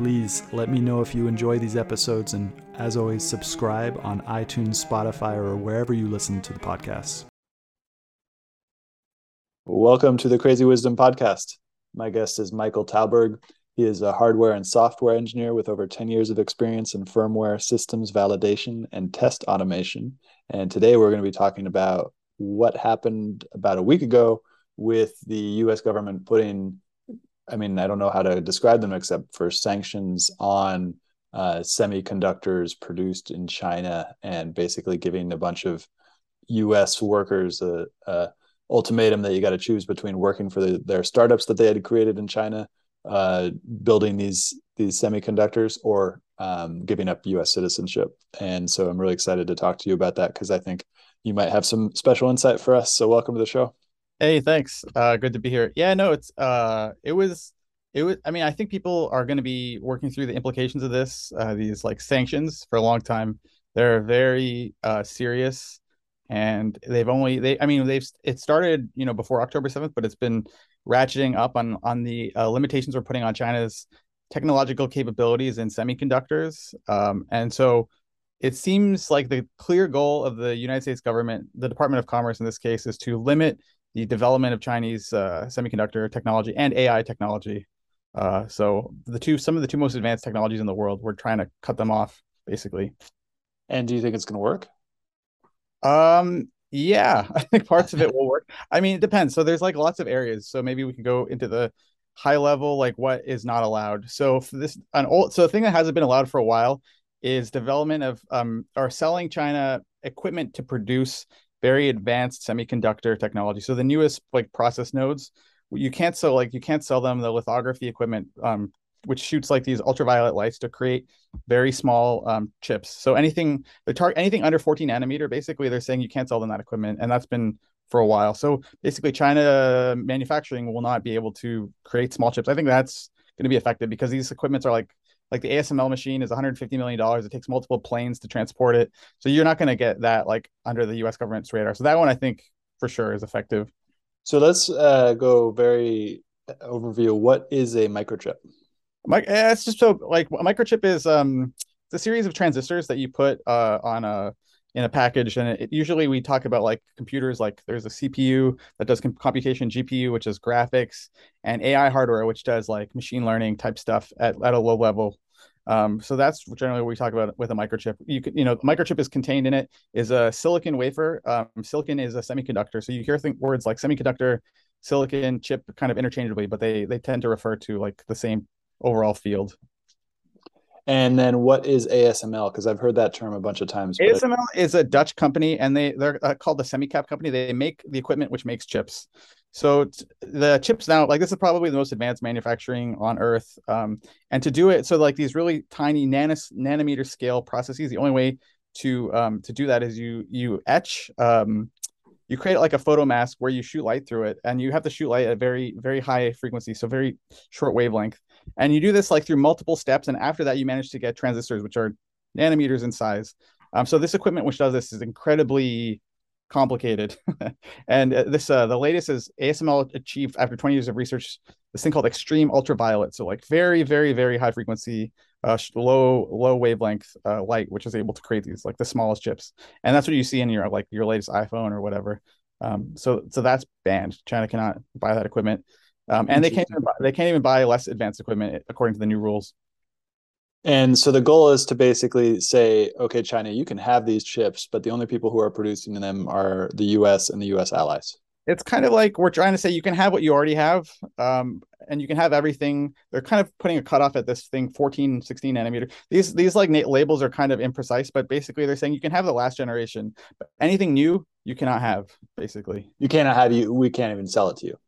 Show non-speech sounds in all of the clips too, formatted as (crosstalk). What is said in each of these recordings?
Please let me know if you enjoy these episodes, and as always, subscribe on iTunes, Spotify, or wherever you listen to the podcast. Welcome to the Crazy Wisdom Podcast. My guest is Michael Tauberg. He is a hardware and software engineer with over 10 years of experience in firmware systems validation and test automation. And today we're going to be talking about what happened about a week ago with the US government putting I mean, I don't know how to describe them except for sanctions on uh, semiconductors produced in China and basically giving a bunch of U.S. workers a, a ultimatum that you got to choose between working for the, their startups that they had created in China, uh, building these these semiconductors, or um, giving up U.S. citizenship. And so I'm really excited to talk to you about that because I think you might have some special insight for us. So welcome to the show. Hey, thanks. Uh, good to be here. Yeah, no, it's uh, it was, it was. I mean, I think people are going to be working through the implications of this, uh, these like sanctions for a long time. They're very uh, serious, and they've only they. I mean, they've it started you know before October seventh, but it's been ratcheting up on on the uh, limitations we're putting on China's technological capabilities in semiconductors, um, and so it seems like the clear goal of the United States government, the Department of Commerce in this case, is to limit the development of Chinese uh, semiconductor technology and AI technology. Uh, so the two, some of the two most advanced technologies in the world, we're trying to cut them off, basically. And do you think it's going to work? Um, yeah, (laughs) I think parts of it will work. I mean, it depends. So there's like lots of areas. So maybe we can go into the high level, like what is not allowed. So for this, an old, so the thing that hasn't been allowed for a while is development of um or selling China equipment to produce very advanced semiconductor technology. So the newest like process nodes, you can't sell like you can't sell them the lithography equipment, um, which shoots like these ultraviolet lights to create very small um, chips. So anything the target anything under 14 nanometer, basically they're saying you can't sell them that equipment, and that's been for a while. So basically, China manufacturing will not be able to create small chips. I think that's going to be affected because these equipments are like like the ASML machine is 150 million dollars. It takes multiple planes to transport it, so you're not going to get that like under the U.S. government's radar. So that one I think for sure is effective. So let's uh, go very overview. What is a microchip? Mike, eh, it's just so like a microchip is um it's a series of transistors that you put uh, on a in a package and it, usually we talk about like computers like there's a cpu that does computation gpu which is graphics and ai hardware which does like machine learning type stuff at, at a low level. Um, so that's generally what we talk about with a microchip. You could you know microchip is contained in it is a silicon wafer. Um, silicon is a semiconductor so you hear think words like semiconductor silicon chip kind of interchangeably but they they tend to refer to like the same overall field and then what is ASML? Because I've heard that term a bunch of times. ASML is a Dutch company, and they they're uh, called the Semicap company. They make the equipment which makes chips. So the chips now, like this is probably the most advanced manufacturing on Earth. Um, and to do it, so like these really tiny nanos, nanometer scale processes, the only way to um, to do that is you you etch um, you create like a photo mask where you shoot light through it and you have to shoot light at very very high frequency so very short wavelength and you do this like through multiple steps and after that you manage to get transistors which are nanometers in size. Um, so this equipment which does this is incredibly complicated. (laughs) And uh, this uh, the latest is asml achieved after 20 years of research this thing called extreme ultraviolet. So like very very very high frequency uh, low low wavelength uh, light which is able to create these like the smallest chips. And that's what you see in your like your latest iphone or whatever. Um, so so that's banned. China cannot buy that equipment um, and they can't even buy, they can't even buy less advanced equipment according to the new rules. And so the goal is to basically say, okay, China, you can have these chips, but the only people who are producing them are the U.S. and the U.S. allies. It's kind of like we're trying to say you can have what you already have, um, and you can have everything. They're kind of putting a cutoff at this thing, 14, 16 nanometer. These these like labels are kind of imprecise, but basically they're saying you can have the last generation, but anything new you cannot have. Basically, you cannot have you. We can't even sell it to you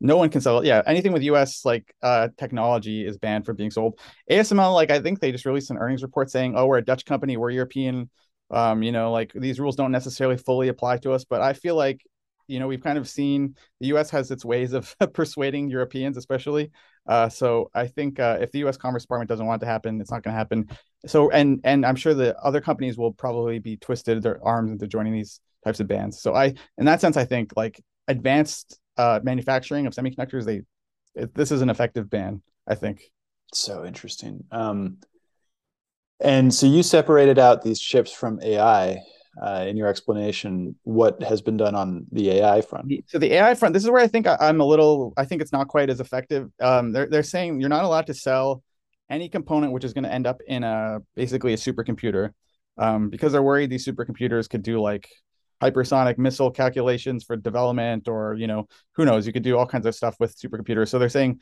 no one can sell. Yeah, anything with U.S. like uh, technology is banned from being sold. ASML, like I think they just released an earnings report saying, "Oh, we're a Dutch company, we're European." Um, you know, like these rules don't necessarily fully apply to us, but I feel like you know we've kind of seen the U.S. has its ways of (laughs) persuading Europeans, especially. Uh, so I think uh, if the U.S. Commerce Department doesn't want it to happen, it's not going to happen. So and and I'm sure the other companies will probably be twisted their arms into joining these types of bans. So I, in that sense, I think like advanced uh, manufacturing of semiconductors, they it, this is an effective ban. I think. So interesting. Um, and so you separated out these chips from AI uh, in your explanation. What has been done on the AI front? So the AI front, this is where I think I, am a little. I think it's not quite as effective. Um, they're they're saying you're not allowed to sell any component which is going to end up in a basically a supercomputer, um, because they're worried these supercomputers could do like hypersonic missile calculations for development, or you know who knows, you could do all kinds of stuff with supercomputers. So they're saying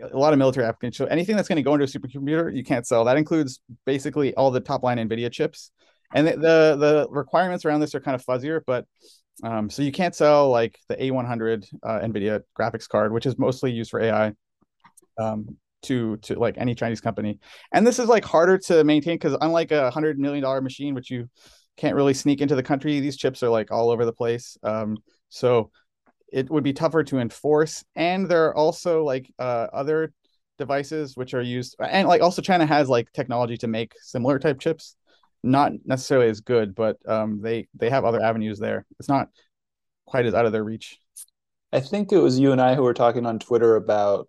a lot of military applications. So anything that's going to go into a supercomputer, you can't sell. That includes basically all the top line NVIDIA chips. And the, the, the requirements around this are kind of fuzzier, but um, so you can't sell like the A100 uh, NVIDIA graphics card, which is mostly used for AI, um, to to like any Chinese company. And this is like harder to maintain because unlike a hundred million dollar machine, which you can't really sneak into the country, these chips are like all over the place. Um, so it would be tougher to enforce. And there are also like uh, other devices which are used, and like also China has like technology to make similar type chips, not necessarily as good, but um, they they have other avenues there. It's not quite as out of their reach. I think it was you and I who were talking on Twitter about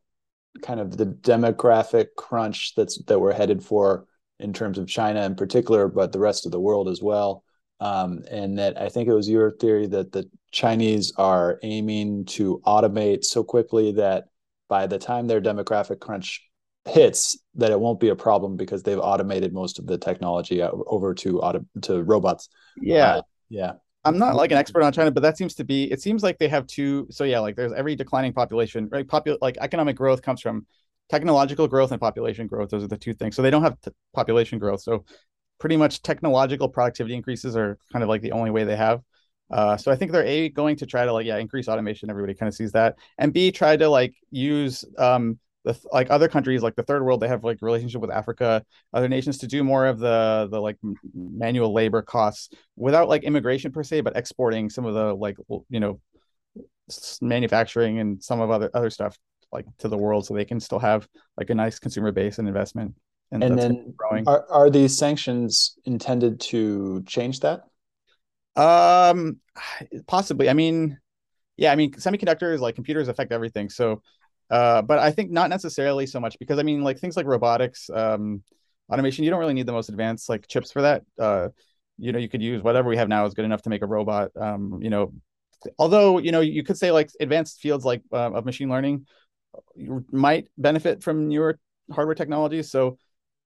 kind of the demographic crunch that's that we're headed for in terms of China in particular, but the rest of the world as well. Um, and that I think it was your theory that the Chinese are aiming to automate so quickly that by the time their demographic crunch hits, that it won't be a problem because they've automated most of the technology over to auto to robots. Yeah, uh, yeah. I'm not like an expert on China, but that seems to be. It seems like they have two. So yeah, like there's every declining population, right? Popul like economic growth comes from technological growth and population growth. Those are the two things. So they don't have population growth. So pretty much technological productivity increases are kind of like the only way they have. Uh, so I think they're a going to try to like yeah increase automation. Everybody kind of sees that, and b try to like use um the like other countries like the third world they have like relationship with Africa, other nations to do more of the the like manual labor costs without like immigration per se, but exporting some of the like you know manufacturing and some of other other stuff like to the world so they can still have like a nice consumer base and investment and, and then are, are these sanctions intended to change that? Um possibly. I mean yeah i mean semiconductors like computers affect everything. So uh but i think not necessarily so much because i mean like things like robotics um automation you don't really need the most advanced like chips for that. Uh you know you could use whatever we have now is good enough to make a robot. Um you know although you know you could say like advanced fields like uh, of machine learning might benefit from newer hardware technologies. So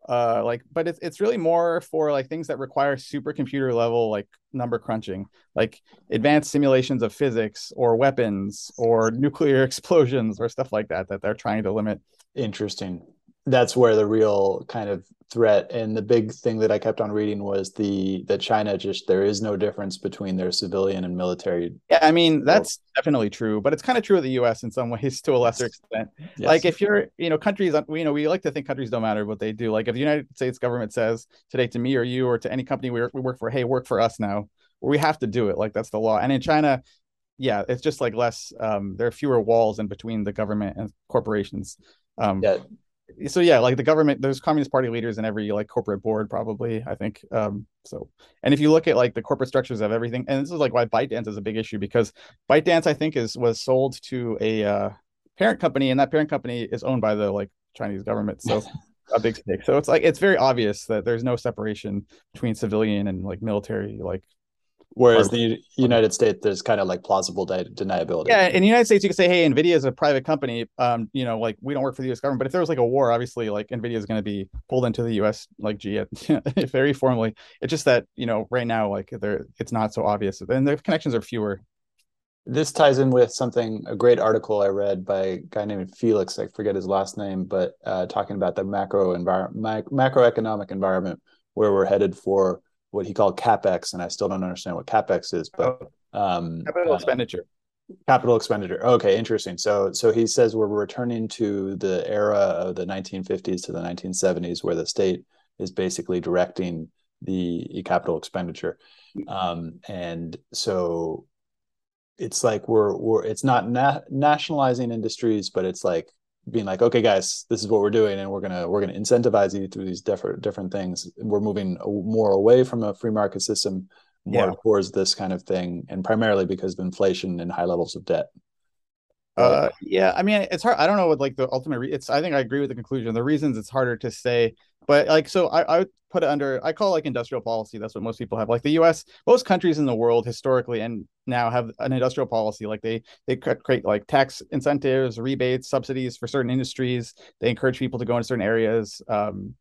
uh like but it's it's really more for like things that require supercomputer level like number crunching like advanced simulations of physics or weapons or nuclear (laughs) explosions or stuff like that that they're trying to limit. Interesting that's where the real kind of threat and the big thing that I kept on reading was the that China just there is no difference between their civilian and military. Yeah, I mean that's definitely true, but it's kind of true of the U.S. in some (laughs) ways to a lesser extent. Yes. Like if you're, you know, countries, you know, we like to think countries don't matter what they do. Like if the United States government says today to me or you or to any company we work for, hey, work for us now, we have to do it. Like that's the law. And in China, yeah, it's just like less. Um, there are fewer walls in between the government and corporations. Um, yeah so yeah, like the government, there's Communist Party leaders in every like corporate board, probably. I think. Um, so, and if you look at like the corporate structures of everything, and this is like why ByteDance is a big issue because ByteDance, I think, is was sold to a uh, parent company, and that parent company is owned by the like Chinese government. So. (laughs) a big stake. So it's like it's very obvious that there's no separation between civilian and like military like Whereas the United States, there's kind of like plausible de- deniability. Yeah, in the United States, you could say, "Hey, Nvidia is a private company. Um, you know, like we don't work for the U.S. government." But if there was like a war, obviously, like Nvidia is going to be pulled into the U.S. like G (laughs) very formally. It's just that you know, right now, like there, it's not so obvious, and the connections are fewer. This ties in with something a great article I read by a guy named Felix. I forget his last name, but uh, talking about the macro environment, macroeconomic environment where we're headed for what he called capex, and I still don't understand what capex is, but um, capital uh, expenditure. capital expenditure. Okay, interesting. So so he says we're returning to the era of the 1950s to the 1970s where the state is basically directing the capital expenditure. Um, and so it's like we're we're it's not na- nationalizing industries, but it's like being like, okay, guys, this is what we're doing, and we're gonna we're gonna incentivize you through these different different things. We're moving more away from a free market system, more yeah. towards this kind of thing, and primarily because of inflation and high levels of debt. Uh, yeah, I mean, it's hard. I don't know what like the ultimate. Re- it's. I think I agree with the conclusion. The reasons it's harder to say, but like, so I, I would put it under. I call it like industrial policy. That's what most people have. Like the U.S., most countries in the world historically and now have an industrial policy. Like they they create like tax incentives, rebates, subsidies for certain industries. They encourage people to go into certain areas. Um,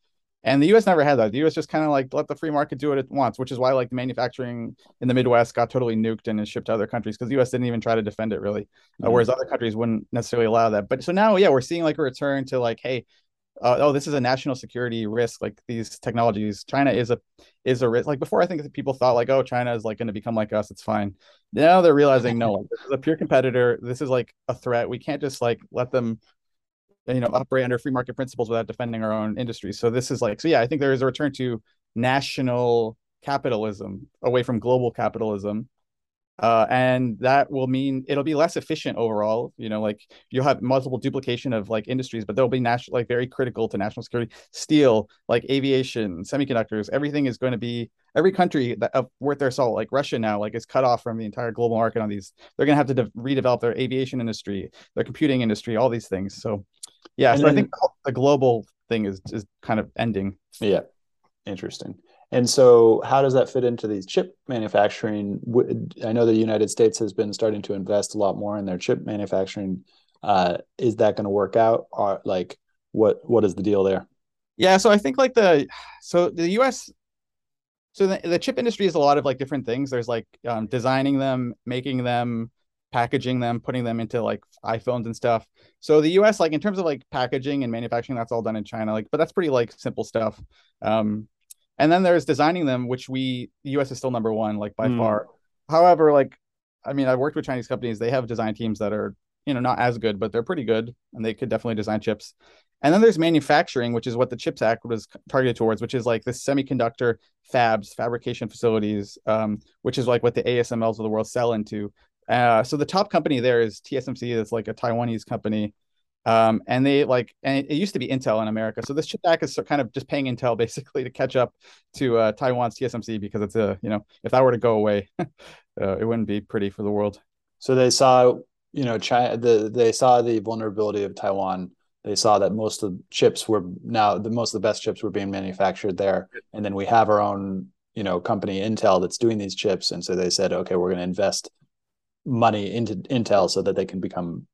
and the US never had that. The US just kind of like let the free market do what it wants, which is why like the manufacturing in the Midwest got totally nuked and is shipped to other countries because the US didn't even try to defend it really. Uh, mm-hmm. Uh, whereas other countries wouldn't necessarily allow that. But so now, yeah, we're seeing like a return to like, hey, uh, oh, this is a national security risk. Like these technologies, China is a is a risk. Like before, I think that people thought like, oh, China is like going to become like us. It's fine. Now they're realizing no, like, (laughs) this is a pure competitor. This is like a threat. We can't just like let them you know operate under free market principles without defending our own industry. So this is like so yeah i think there is a return to national capitalism away from global capitalism. Uh, and that will mean it'll be less efficient overall you know like you'll have multiple duplication of like industries but they'll be national like very critical to national security. Steel like aviation semiconductors everything is going to be every country that uh, worth their salt like russia now like is cut off from the entire global market on these. They're going to have to de- redevelop their aviation industry their computing industry all these things. So yeah, and so then, I think the global thing is is kind of ending. Yeah, interesting. And so, how does that fit into these chip manufacturing? I know the United States has been starting to invest a lot more in their chip manufacturing. Uh, is that going to work out? Or like, what what is the deal there? Yeah, so I think like the so the U.S. So the, the chip industry is a lot of like different things. There's like um, designing them, making them, packaging them, putting them into like iPhones and stuff. So the US, like in terms of like packaging and manufacturing, that's all done in China. Like, but that's pretty like simple stuff. Um, and then there's designing them, which we the US is still number one, like by mm. far. However, like I mean, I've worked with Chinese companies, they have design teams that are, you know, not as good, but they're pretty good and they could definitely design chips. And then there's manufacturing, which is what the CHIPS Act was targeted towards, which is like the semiconductor fabs, fabrication facilities, um, which is like what the ASMLs of the world sell into. Uh, so the top company there is TSMC. It's like a Taiwanese company. Um, and they like, and it, used to be Intel in America. So this chip act is kind of just paying Intel (laughs) basically to catch up to uh, Taiwan's TSMC because it's a, you know, if that were to go away, (laughs) uh, it wouldn't be pretty for the world. So they saw, you know, China, the, they saw the vulnerability of Taiwan. They saw that most of the chips were now the most of the best chips were being manufactured there. And then we have our own, you know, company Intel that's doing these chips. And so they said, okay, we're going to invest money into Intel so that they can become.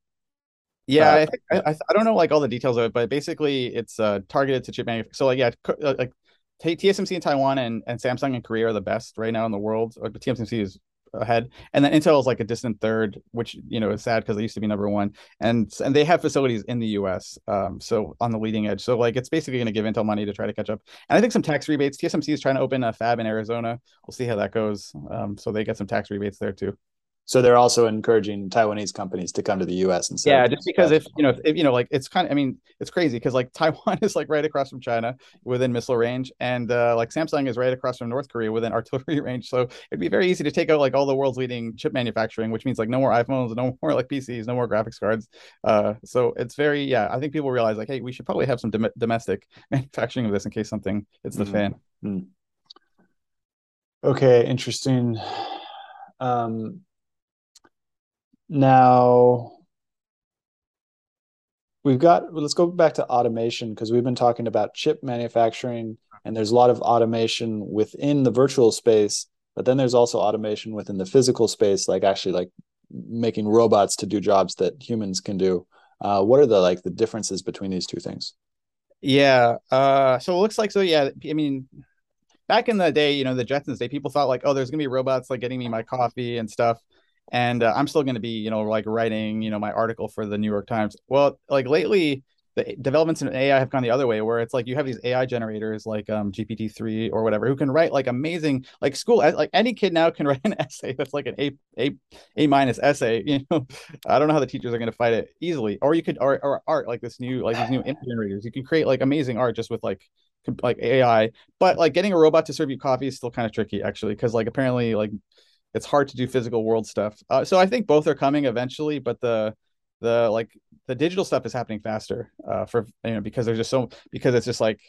Yeah, uh, I, think, I, I don't know like all the details of it, but basically it's uh, targeted to chip manufacturers. So like yeah, uh, like TSMC in Taiwan and, and Samsung in Korea are the best right now in the world. TSMC is ahead, and then Intel is like a distant third, which you know is sad because they used to be number one, and and they have facilities in the U.S. Um, so on the leading edge. So like it's basically going to give Intel money to try to catch up, and I think some tax rebates. TSMC is trying to open a fab in Arizona. We'll see how that goes. Um, so they get some tax rebates there too. So they're also encouraging Taiwanese companies to come to the U.S. and yeah, just because if you know, if, you know, like it's kind of, I mean, it's crazy because like (laughs) Taiwan is like right across from China within missile range, and uh, like Samsung is right across from North Korea within (laughs) artillery range. So it'd be very easy to take out like all the world's leading chip manufacturing, which means like no more iPhones, no more like PCs, no more graphics cards. Uh, so it's very, yeah, I think people realize like, hey, we should probably have some dom- domestic (laughs) manufacturing of this in case something hits the mm-hmm. fan. Mm-hmm. Okay, interesting. Um, now, we've got, let's go back to automation because we've been talking about chip manufacturing and there's a lot of automation within the virtual space, but then there's also automation within the physical space, like actually like making robots to do jobs that humans can do. Uh, what are the like the differences between these two things? Yeah. Uh, so it looks like so. Yeah. I mean, back in the day, you know, the Jetsons day, people thought like, oh, there's gonna be robots like getting me my coffee and stuff and uh, I'm still going to be, you know, like writing, you know, my article for the New York Times. Well, like lately, the developments in AI have gone the other way, where it's like you have these AI generators like um, GPT three or whatever who can write like amazing like school like any kid now can (laughs) write an essay that's like an A A A minus essay. (laughs) You know, I don't know how the teachers are going to fight it easily. Or you could or, or art like this new like these new image generators. You can create like amazing art just with like like AI. But like getting a robot to serve you coffee is still kind of tricky actually because like apparently like it's hard to do physical world stuff. Uh, so I think both are coming eventually, but the the like the digital stuff is happening faster uh, for you know because there's just so because it's just like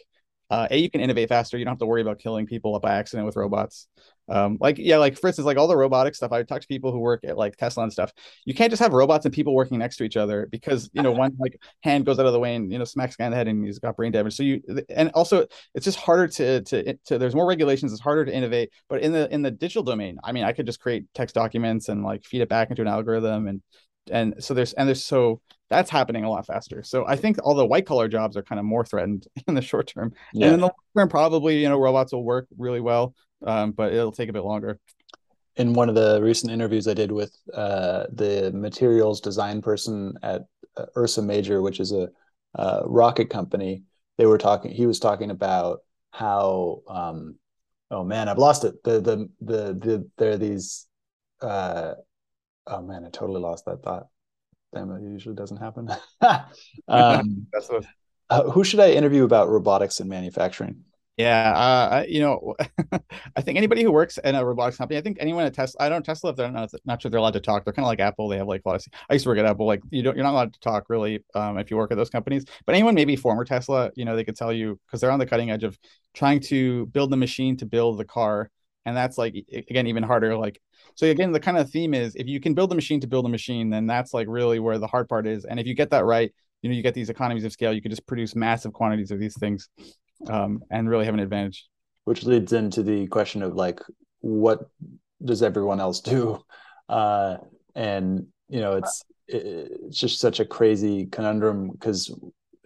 uh, a you can innovate faster. You don't have to worry about killing people by accident with robots. Um, like yeah like for instance like all the robotic stuff i talk to people who work at like tesla and stuff. You can't just have robots and people working next to each other because you know one like hand goes out of the way and you know smacks guy in the head and he's got brain damage. So you and also it's just harder to to, to there's more regulations. It's harder to innovate. But in the in the digital domain i mean i could just create text documents and like feed it back into an algorithm and and so there's and there's so that's happening a lot faster. So I think all the white collar jobs are kind of more threatened (laughs) in the short term. Yeah. And in the long term, probably you know robots will work really well, um, but it'll take a bit longer. In one of the recent interviews I did with uh, the materials design person at uh, Ursa Major, which is a uh, rocket company, they were talking. He was talking about how. Um, oh man, I've lost it. The the the the there are these. Uh, oh man, I totally lost that thought damn it usually doesn't happen (laughs) (laughs) um, That's what... uh, who should i interview about robotics and manufacturing yeah, uh, you know, (laughs) I think anybody who works in a robotics company, I think anyone at Tesla, I don't Tesla if they're not, not sure they're allowed to talk. They're kind of like Apple. They have like a lot of. I used to work at Apple. Like you don't, you're not allowed to talk really um, if you work at those companies. But anyone maybe former Tesla, you know, they could tell you because they're on the cutting edge of trying to build the machine to build the car, and that's like again even harder. Like so again, the kind of theme is if you can build a machine to build a machine, then that's like really where the hard part is. And if you get that right, you know, you get these economies of scale. You can just produce massive quantities of these things, um, and really have an advantage. Which leads into the question of like, what does everyone else do? (laughs) Uh, and you know, it's it's just such a crazy conundrum because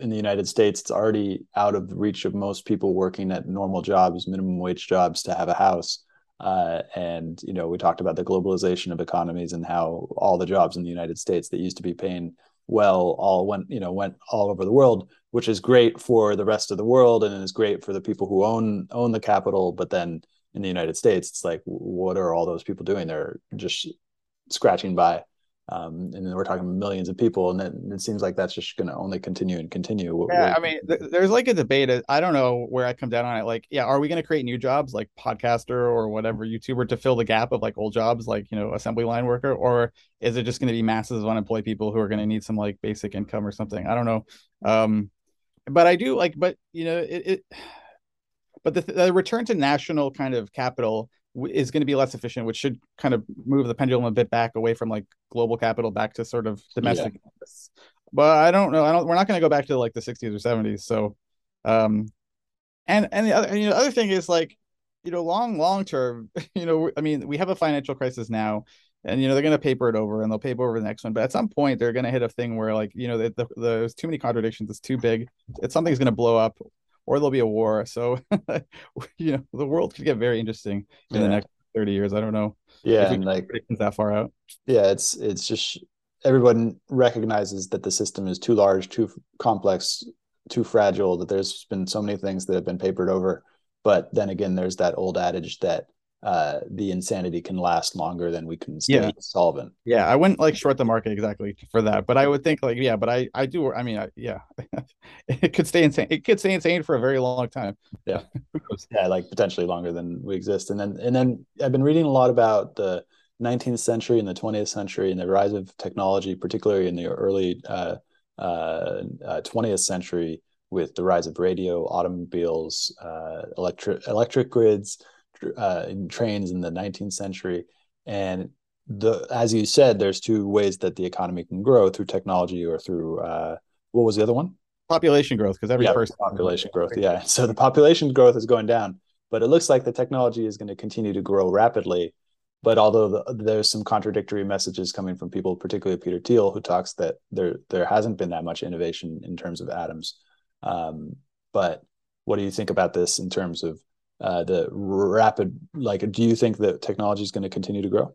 in the United States, it's already out of the reach of most people working at normal jobs, minimum wage jobs, to have a house. Uh, and you know, we talked about the globalization of economies and how all the jobs in the United States that used to be paying well all went you know went all over the world, which is great for the rest of the world and is great for the people who own own the capital. But then in the United States, it's like, what are all those people doing? They're just scratching by um, and then we're talking millions of people, and then it seems like that's just going to only continue and continue. Yeah, I mean, th- there's like a debate. Uh, I don't know where I come down on it. Like, yeah, are we going to create new jobs like podcaster or whatever YouTuber to fill the gap of like old jobs, like you know, assembly line worker, or is it just going to be masses of unemployed people who are going to need some like basic income or something? I don't know. Um, but I do like, but you know, it. it (sighs) but the, the return to national kind of capital is going to be less efficient, which should kind of move the pendulum a bit back away from like global capital back to sort of domestic. Yeah. But I don't know. I don't. We're not going to go back to like the 60s or 70s. So, um, and and the other you know other thing is like, you know, long long term. (laughs) You know, I mean, we have a financial crisis now, and you know they're going to paper it over and they'll paper over the next one. But at some point, they're going to hit a thing where like you know the, the, the, there's too many contradictions. It's too big. It's something's going to blow up or there'll be a war. So, (laughs) you know, the world could get very interesting in yeah. the next 30 years. I don't know. Yeah. And like that far out. Yeah. It's, it's just everyone recognizes that the system is too large, too complex, too fragile, that there's been so many things that have been papered over. But then again, there's that old adage that uh, the insanity can last longer than we can stay yeah. solvent. Yeah, I wouldn't like short the market exactly for that, but I would think like yeah, but I I do. I mean, I, yeah, (laughs) it could stay insane. It could stay insane for a very long time. Yeah, (laughs) yeah, like potentially longer than we exist. And then and then I've been reading a lot about the 19th century and the 20th century and the rise of technology, particularly in the early uh, uh, 20th uh, century with the rise of radio, automobiles, uh, electric electric grids uh, in trains in the 19th century. And the as you said, there's two ways that the economy can grow through technology or through uh, what was the other one? Population growth, because every yeah, person population growth. Yeah. So the population growth is going down, but it looks like the technology is going to continue to grow rapidly. But although the, there's some contradictory messages coming from people, particularly Peter Thiel, who talks that there there hasn't been that much innovation in terms of atoms. Um, but what do you think about this in terms of the rapid like do you think that technology is going to continue to grow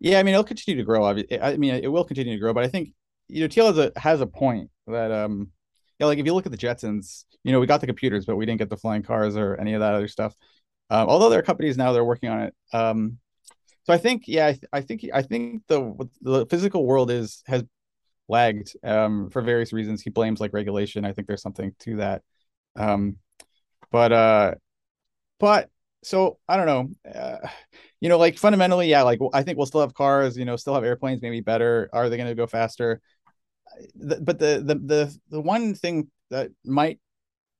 yeah i mean it'll continue to grow i mean it will continue to grow but i think you know Thiel has a has a point that um yeah, like if you look at the Jetsons, you know, we got the computers, but we didn't get the flying cars or any of that other stuff. Um, although there are companies now that are working on it. Um, so I think, yeah, I, th- I think I think the the physical world is has lagged um, for various reasons. He blames like regulation. I think there's something to that. Um, but uh, but so I don't know. Uh, you know, like fundamentally, yeah, like I think we'll still have cars. You know, still have airplanes, maybe better. Are they going to go faster? But the the the the one thing that might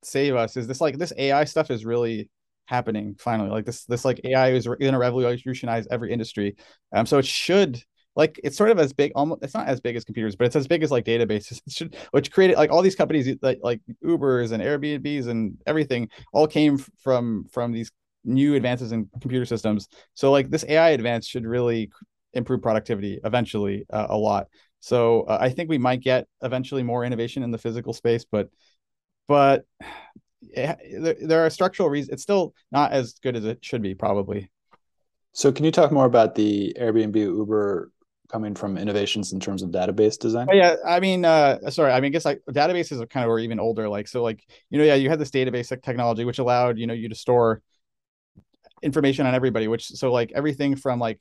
save us is this like this AI stuff is really happening finally. Like this this like AI is going to revolutionize every industry. Um, so it should like it's sort of as big almost it's not as big as computers but it's as big as like databases (laughs) which created like all these companies like like ubers and airbnbs and everything all came from from these new advances in computer systems. So like this ai advance should really improve productivity eventually uh, a lot. So uh, i think we might get eventually more innovation in the physical space but but (sighs) it, there, there are structural reasons it's still not as good as it should be probably. So can you talk more about the airbnb uber coming from innovations in terms of database design? Oh, yeah, I mean, uh, sorry, I mean, I guess like databases are kind of were even older. Like, so like, you know, yeah, you had this database technology which allowed, you know, you to store information on everybody, which so like everything from like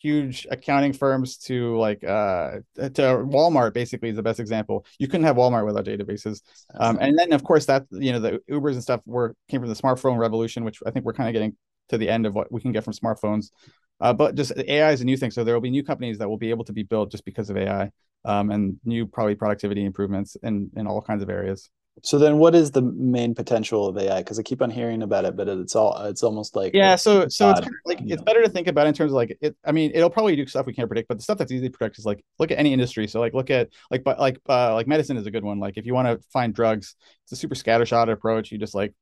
huge accounting firms to like uh to Walmart basically is the best example. You couldn't have Walmart without databases. Um, and then of course that you know the Ubers and stuff were came from the smartphone revolution, which I think we're kind of getting to the end of what we can get from smartphones. Uh, but just AI is a new thing, so there will be new companies that will be able to be built just because of AI, um, and new probably productivity improvements in in all kinds of areas. So then, what is the main potential of AI? Because I keep on hearing about it, but it's all it's almost like yeah. So so it's kind of like it's know. better to think about in terms of like it. I mean, it'll probably do stuff we can't predict, but the stuff that's easy to predict is like look at any industry. So like look at like but like uh, like medicine is a good one. Like if you want to find drugs, it's a super scattershot approach. You just like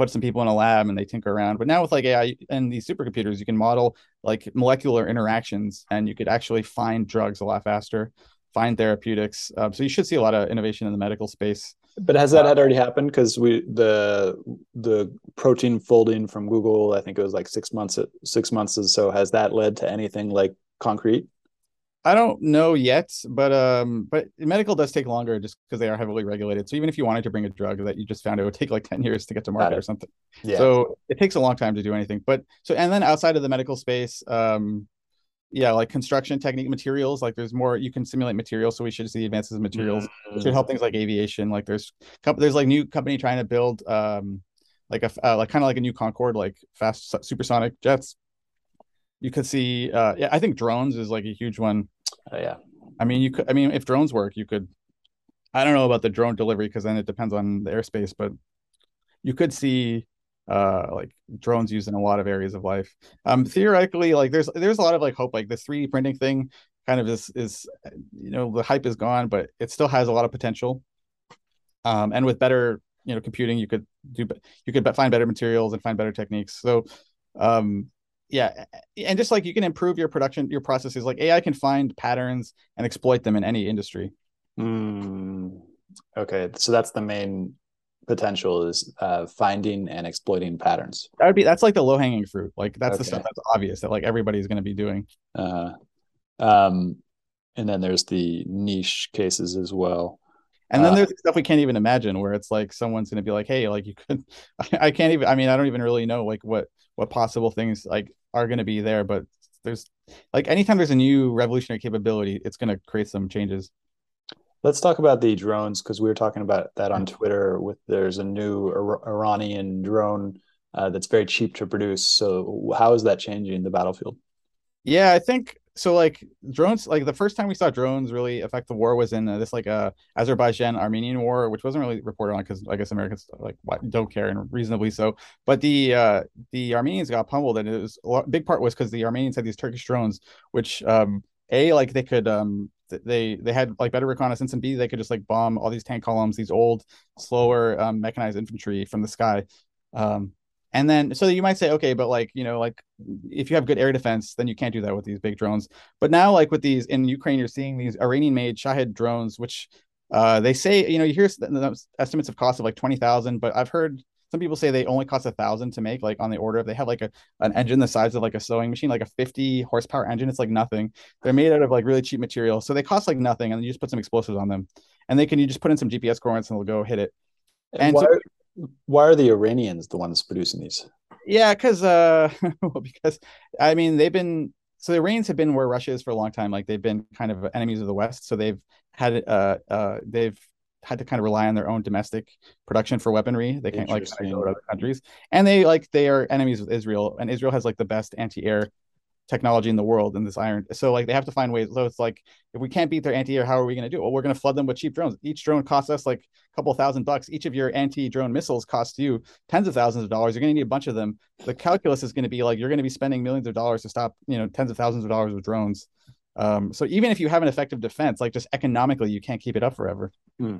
put some people in a lab and they tinker around. But now with like AI and these supercomputers, you can model like molecular interactions and you could actually find drugs a lot faster, find therapeutics. Um, so you should see a lot of innovation in the medical space. But has that uh, had already happened? Because we the the protein folding from Google, I think it was like six months six months or so. Has that led to anything like concrete? I don't know yet, but um, but medical does take longer just because they are heavily regulated. So even if you wanted to bring a drug that you just found it would take like (laughs) 10 years to get to market or something. Yeah. So it takes a long time to do anything. But so and then outside of the medical space, um, yeah, like construction technique materials, like there's more you can simulate materials. So we should see advances in materials, mm-hmm. should help things like aviation. Like there's there's like new company trying to build um like a uh, like kind of like a new Concorde, like fast supersonic jets you could see uh yeah i think drones is like a huge one. Uh, yeah. I mean you could i mean if drones work you could i don't know about the drone delivery because then it depends on the airspace but you could see uh like drones used in a lot of areas of life. Um theoretically like there's there's a lot of like hope like the 3d printing thing kind of is is you know the hype is gone but it still has a lot of potential. Um and with better you know computing you could do you could find better materials and find better techniques. So um yeah and just like you can improve your production your processes like ai can find patterns and exploit them in any industry. Mm, okay so that's the main potential is uh, finding and exploiting patterns. That would be that's like the low-hanging fruit like that's okay. the stuff that's obvious that like everybody's going to be doing. Uh, um and then there's the niche cases as well. And then uh, there's stuff we can't even imagine where it's like someone's going to be like hey like you could (laughs) I can't even i mean i don't even really know like what what possible things like are going to be there, but there's like anytime there's a new revolutionary capability, it's going to create some changes. Let's talk about the drones because we were talking about that on Twitter. With there's a new Iranian drone uh, that's very cheap to produce. So how is that changing the battlefield? Yeah, I think so like drones like the first time we saw drones really affect the war was in uh, this like uh azerbaijan armenian war which wasn't really reported on because i guess americans like don't care and reasonably so. But the uh the armenians got pummeled and it was a big part was because the armenians had these turkish drones which um a like they could um they they had like better reconnaissance and b they could just like bomb all these tank columns these old slower um, mechanized infantry from the sky. Um and then, so you might say, okay, but like, you know, like if you have good air defense, then you can't do that with these big drones. But now, like with these in Ukraine, you're seeing these Iranian made Shahed drones, which uh, they say, you know, you hear estimates of cost of like 20,000, but I've heard some people say they only cost a thousand to make, like on the order. If they have like a an engine the size of like a sewing machine, like a 50 horsepower engine, it's like nothing. They're made out of like really cheap material. So they cost like nothing, and you just put some explosives on them and they can you just put in some GPS coordinates and they'll go hit it. And, And why, so- why are the Iranians the ones producing these? Yeah, because uh, (laughs) well, because I mean they've been so the Iranians have been where Russia is for a long time. Like they've been kind of enemies of the West, so they've had uh uh they've had to kind of rely on their own domestic production for weaponry. They can't like go to other countries, and they like they are enemies with Israel, and Israel has like the best anti-air technology in the world in this iron. So like they have to find ways. So it's like if we can't beat their anti-air, how are we going to do it? Well, we're going to flood them with cheap drones. Each drone costs us like a couple thousand bucks. Each of your anti-drone missiles costs you tens of thousands of dollars. You're going to need a bunch of them. The calculus is going to be like you're going to be spending millions of dollars to stop, you know, tens of thousands of dollars with drones. Um, so even if you have an effective defense, like just economically, you can't keep it up forever. Hmm.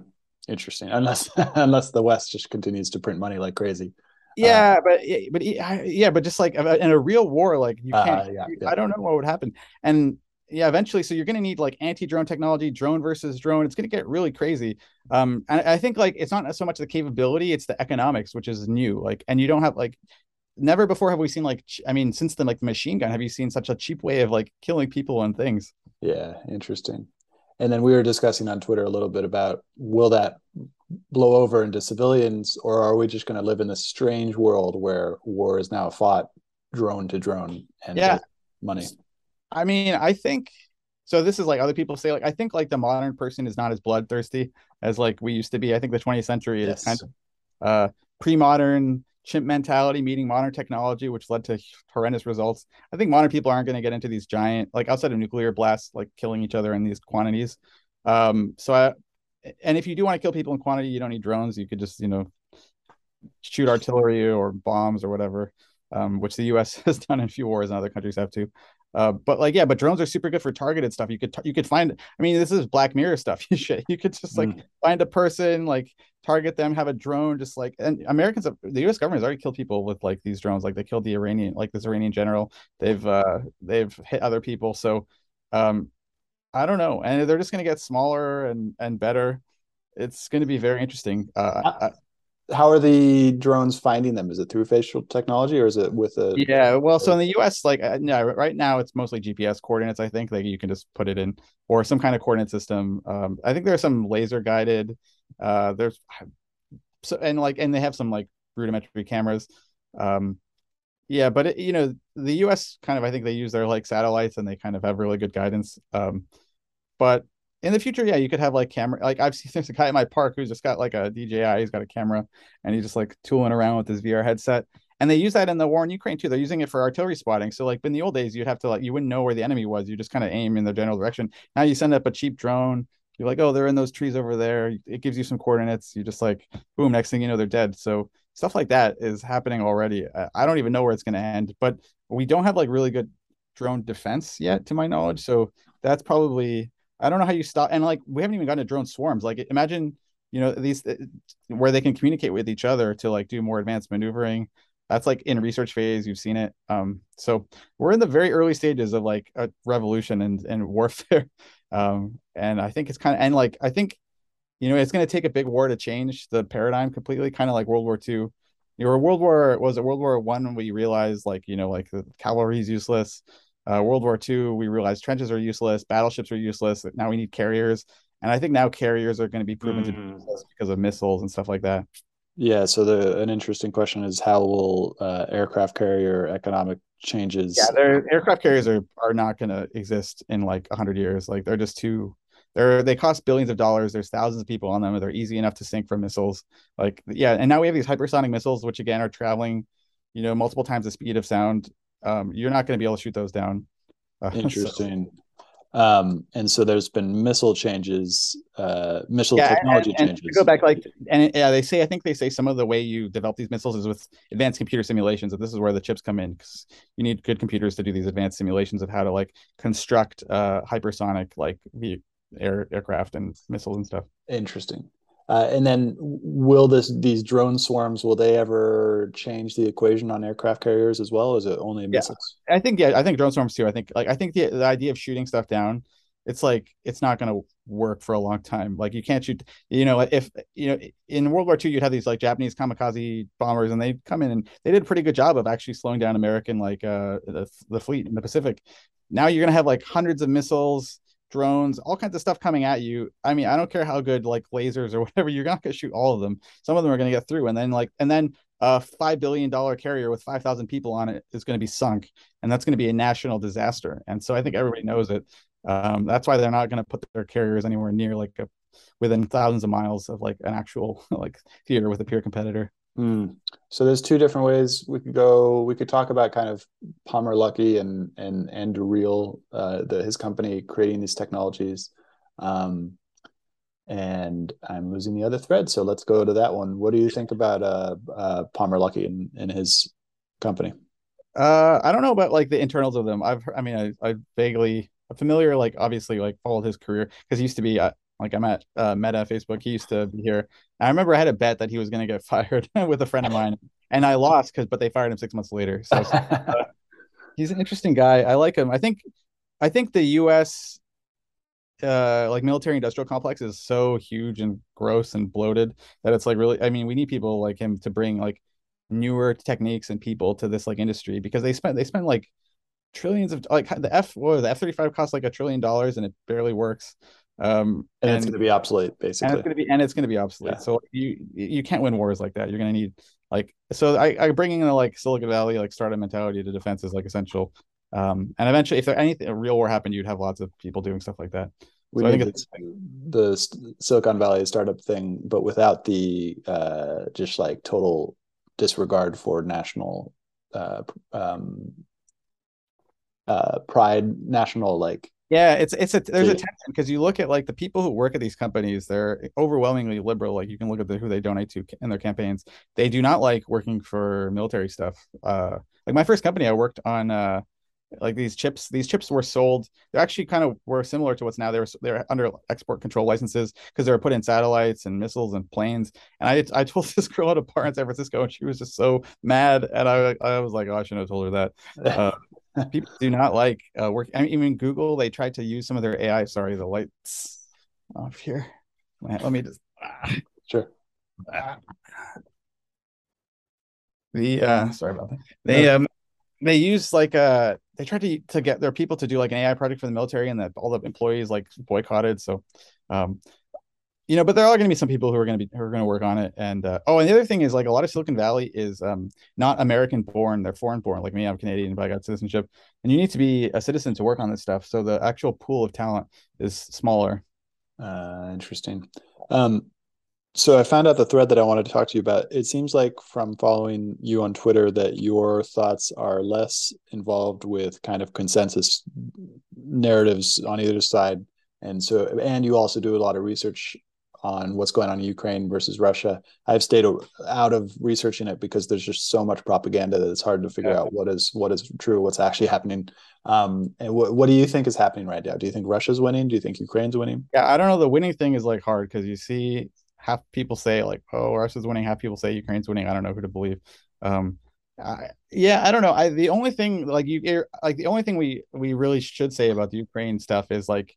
Interesting. Unless (laughs) unless the West just continues to print money like crazy. Yeah, uh, but but yeah, but just like in a real war, like you can't. Uh, yeah, you, yeah. I don't know what would happen, and yeah, eventually, so you're going to need like anti-drone technology, drone versus drone. It's going to get really crazy. Um, and I think like it's not so much the capability, it's the economics, which is new. Like, and you don't have like never before have we seen like I mean, since the like the machine gun, have you seen such a cheap way of like killing people and things? Yeah, interesting. And then we were discussing on Twitter a little bit about will that blow over into civilians, or are we just going to live in this strange world where war is now fought drone to drone and yeah. money? I mean, I think so. This is like other people say, like, I think like the modern person is not as bloodthirsty as like we used to be. I think the 20th century Yes. is kind of uh, pre modern chimp mentality meeting modern technology, which led to horrendous results. I think modern people aren't going to get into these giant, like outside of nuclear blasts, like killing each other in these quantities. Um, so I, and if you do want to kill people in quantity, you don't need drones. You could just, you know, shoot artillery or bombs or whatever, um, which the U.S. (laughs) has done in a few wars and other countries have too. Uh, but like, yeah, but drones are super good for targeted stuff. You could you could find. I mean, this is Black Mirror stuff. (laughs) You should you could just like Mm. find a person, like target them, have a drone, just like and Americans, have, the U.S. government has already killed people with like these drones. Like they killed the Iranian, like this Iranian general. They've uh they've hit other people. So, um, I don't know, and they're just gonna get smaller and and better. It's going to be very interesting. Uh, I, How are the drones finding them? Is it through facial technology or is it with a? Yeah, well, so in the U.S., like, uh, yeah, right now it's mostly GPS coordinates. I think like you can just put it in or some kind of coordinate system. Um, I think there's some laser guided. Uh, there's so and like and they have some like rudimentary cameras. Um, yeah, but it, you know the U.S. kind of I think they use their like satellites and they kind of have really good guidance. Um, but in the future, yeah, you could have like camera. Like I've seen (laughs) there's a guy at my park who's just got like a DJI. He's got a camera and he's just like tooling around with his VR headset. And they use that in the war in Ukraine too. They're using it for artillery spotting. So like in the old days, you'd have to like you wouldn't know where the enemy was. You just kind of aim in the general direction. Now you send up a cheap drone. You're like, oh, they're in those trees over there. It gives you some coordinates. You just like, boom. Next thing you know, they're dead. So stuff like that is happening already. I don't even know where it's going to end, but we don't have like really good drone defense yet, to my knowledge. So that's probably I don't know how you stop. And like we haven't even gotten to drone swarms. Like imagine you know these where they can communicate with each other to like do more advanced maneuvering. That's like in research phase. You've seen it. Um so we're in the very early stages of like a revolution and and warfare. (laughs) Um and i think it's kind of and like i think you know it's going to take a big war to change the paradigm completely kind of like world war ii you know world war was it world war one when we realized like you know like the cavalry is useless uh, world war ii we realized trenches are useless battleships are useless now we need carriers and I think now carriers are going to be proven to be useless because of missiles and stuff like that. Yeah. So the an interesting question is how will uh, aircraft carrier economic changes? Yeah, their aircraft carriers are are not going to exist in like hundred years. Like they're just too. They're they cost billions of dollars. There's thousands of people on them. They're easy enough to sink from missiles. Like yeah, and now we have these hypersonic missiles, which again are traveling, you know, multiple times the speed of sound. Um, you're not going to be able to shoot those down. Uh, (laughs) Interesting. So. Um, and so there's been missile changes, uh, missile yeah, technology and, and changes. Go back, like, and yeah, they say I think they say some of the way you develop these missiles is with advanced computer simulations. And this is where the chips come in because you need good computers to do these advanced simulations of how to like construct uh, hypersonic like air aircraft and missiles and stuff. Interesting. Uh, and then will this these drone swarms will they ever change the equation on aircraft carriers as well? is it only missiles? Yeah. I think yeah, I think drone swarms too. I think like I think the, the idea of shooting stuff down, it's like it's not going to work for a long time. Like you can't shoot. You know, if you know in World War II, you'd have these like Japanese kamikaze bombers, and they'd come in and they did a pretty good job of actually slowing down American like uh the, the fleet in the Pacific. Now you're going to have like hundreds of missiles drones, all kinds of stuff coming at you. I mean, I don't care how good like lasers or (laughs) whatever, you're not to shoot all of them. Some of them are to get through, and then like, and then a five billion dollar carrier with five thousand people on it is going to be sunk, and that's to be a national disaster. And so I think everybody knows it. Um, that's why they're not to put their carriers anywhere near like a within thousands of miles of like an actual (laughs) like theater with a peer competitor. Mm. So there's two different ways we could go. We could talk about kind of Palmer Luckey and and Anduril, uh, the his company creating these technologies. Um, and I'm losing the other thread. So let's go to that one. What do you think about uh, uh, Palmer Luckey and, and his company? Uh, I don't know about like the internals of them. I've, I mean, I, I vaguely familiar, like obviously, like followed his career because he used to be uh, like I'm at uh, Meta Facebook. He used to be here. I remember I had a bet that he was going to get (laughs) fired with a friend of mine, and I lost because, but they fired him six months later. So uh, (laughs) he's an interesting guy. I like him. I think, I think the U.S. Uh, like military industrial complex is so huge and gross and bloated that it's like really. I mean, we need people like him to bring like newer techniques and people to this like industry because they spent they spent like trillions of like the F well, the F thirty five costs like a trillion dollars and it barely works. Um, and, and it's going to be obsolete, basically. And it's going to be and it's going to be obsolete. Yeah. So you you can't win wars like that. You're going to need like so. I I bringing the like Silicon Valley like startup mentality to defense is like essential. Um, and eventually, if there anything a real war happened, you'd have lots of people doing stuff like that. We so I think it's the Silicon Valley startup thing, but without the uh, just like total disregard for national uh, um, uh, pride, national like yeah, it's it's a there's a tension because you look at like the people who work at these companies, they're overwhelmingly liberal. Like you can look at the, who they donate to in their campaigns. They do not like working for military stuff. Uh, like my first company, I worked on uh, like these chips. These chips were sold. They actually kind of were similar to what's now. They were they're under export control licenses because they were put in satellites and missiles and planes. And I I (laughs) told this girl at a bar in San Francisco, and she was just so mad. And I I was like, oh, I shouldn't have told her that. (laughs) Uh, people (laughs) do not like uh, work. I mean, even Google, they tried to use some of their AI. Sorry, the lights off here. Let me just. Ah. Sure. The uh, sorry about that. They um, they use like uh, they tried to to get their people to do like an AI project for the military, and that all the employees like boycotted. So, um, you know, but there are going to be some people who are going to be who are going to work on it. And uh, oh, and the other thing is like a lot of Silicon Valley is um, not American born; they're foreign born. Like me, I'm Canadian, but I got citizenship, and you need to be a citizen to work on this stuff. So the actual pool of talent is smaller. Uh, interesting. Um, so I found out the thread that I wanted to talk to you about. It seems like from following you on Twitter that your thoughts are less involved with kind of consensus narratives on either side and so and you also do a lot of research on what's going on in Ukraine versus Russia. I've stayed out of researching it because there's just so much propaganda that it's hard to figure yeah. out what is what is true, what's actually happening. Um, and what what do you think is happening right now? Do you think Russia's winning? Do you think Ukraine's winning? Yeah, I don't know. The winning thing is like hard because you see half people say like, "Oh, Russia's winning," half people say Ukraine's winning. I don't know who to believe. Um, I, yeah, I don't know. I the only thing like you like the only thing we we really should say about the Ukraine stuff is like,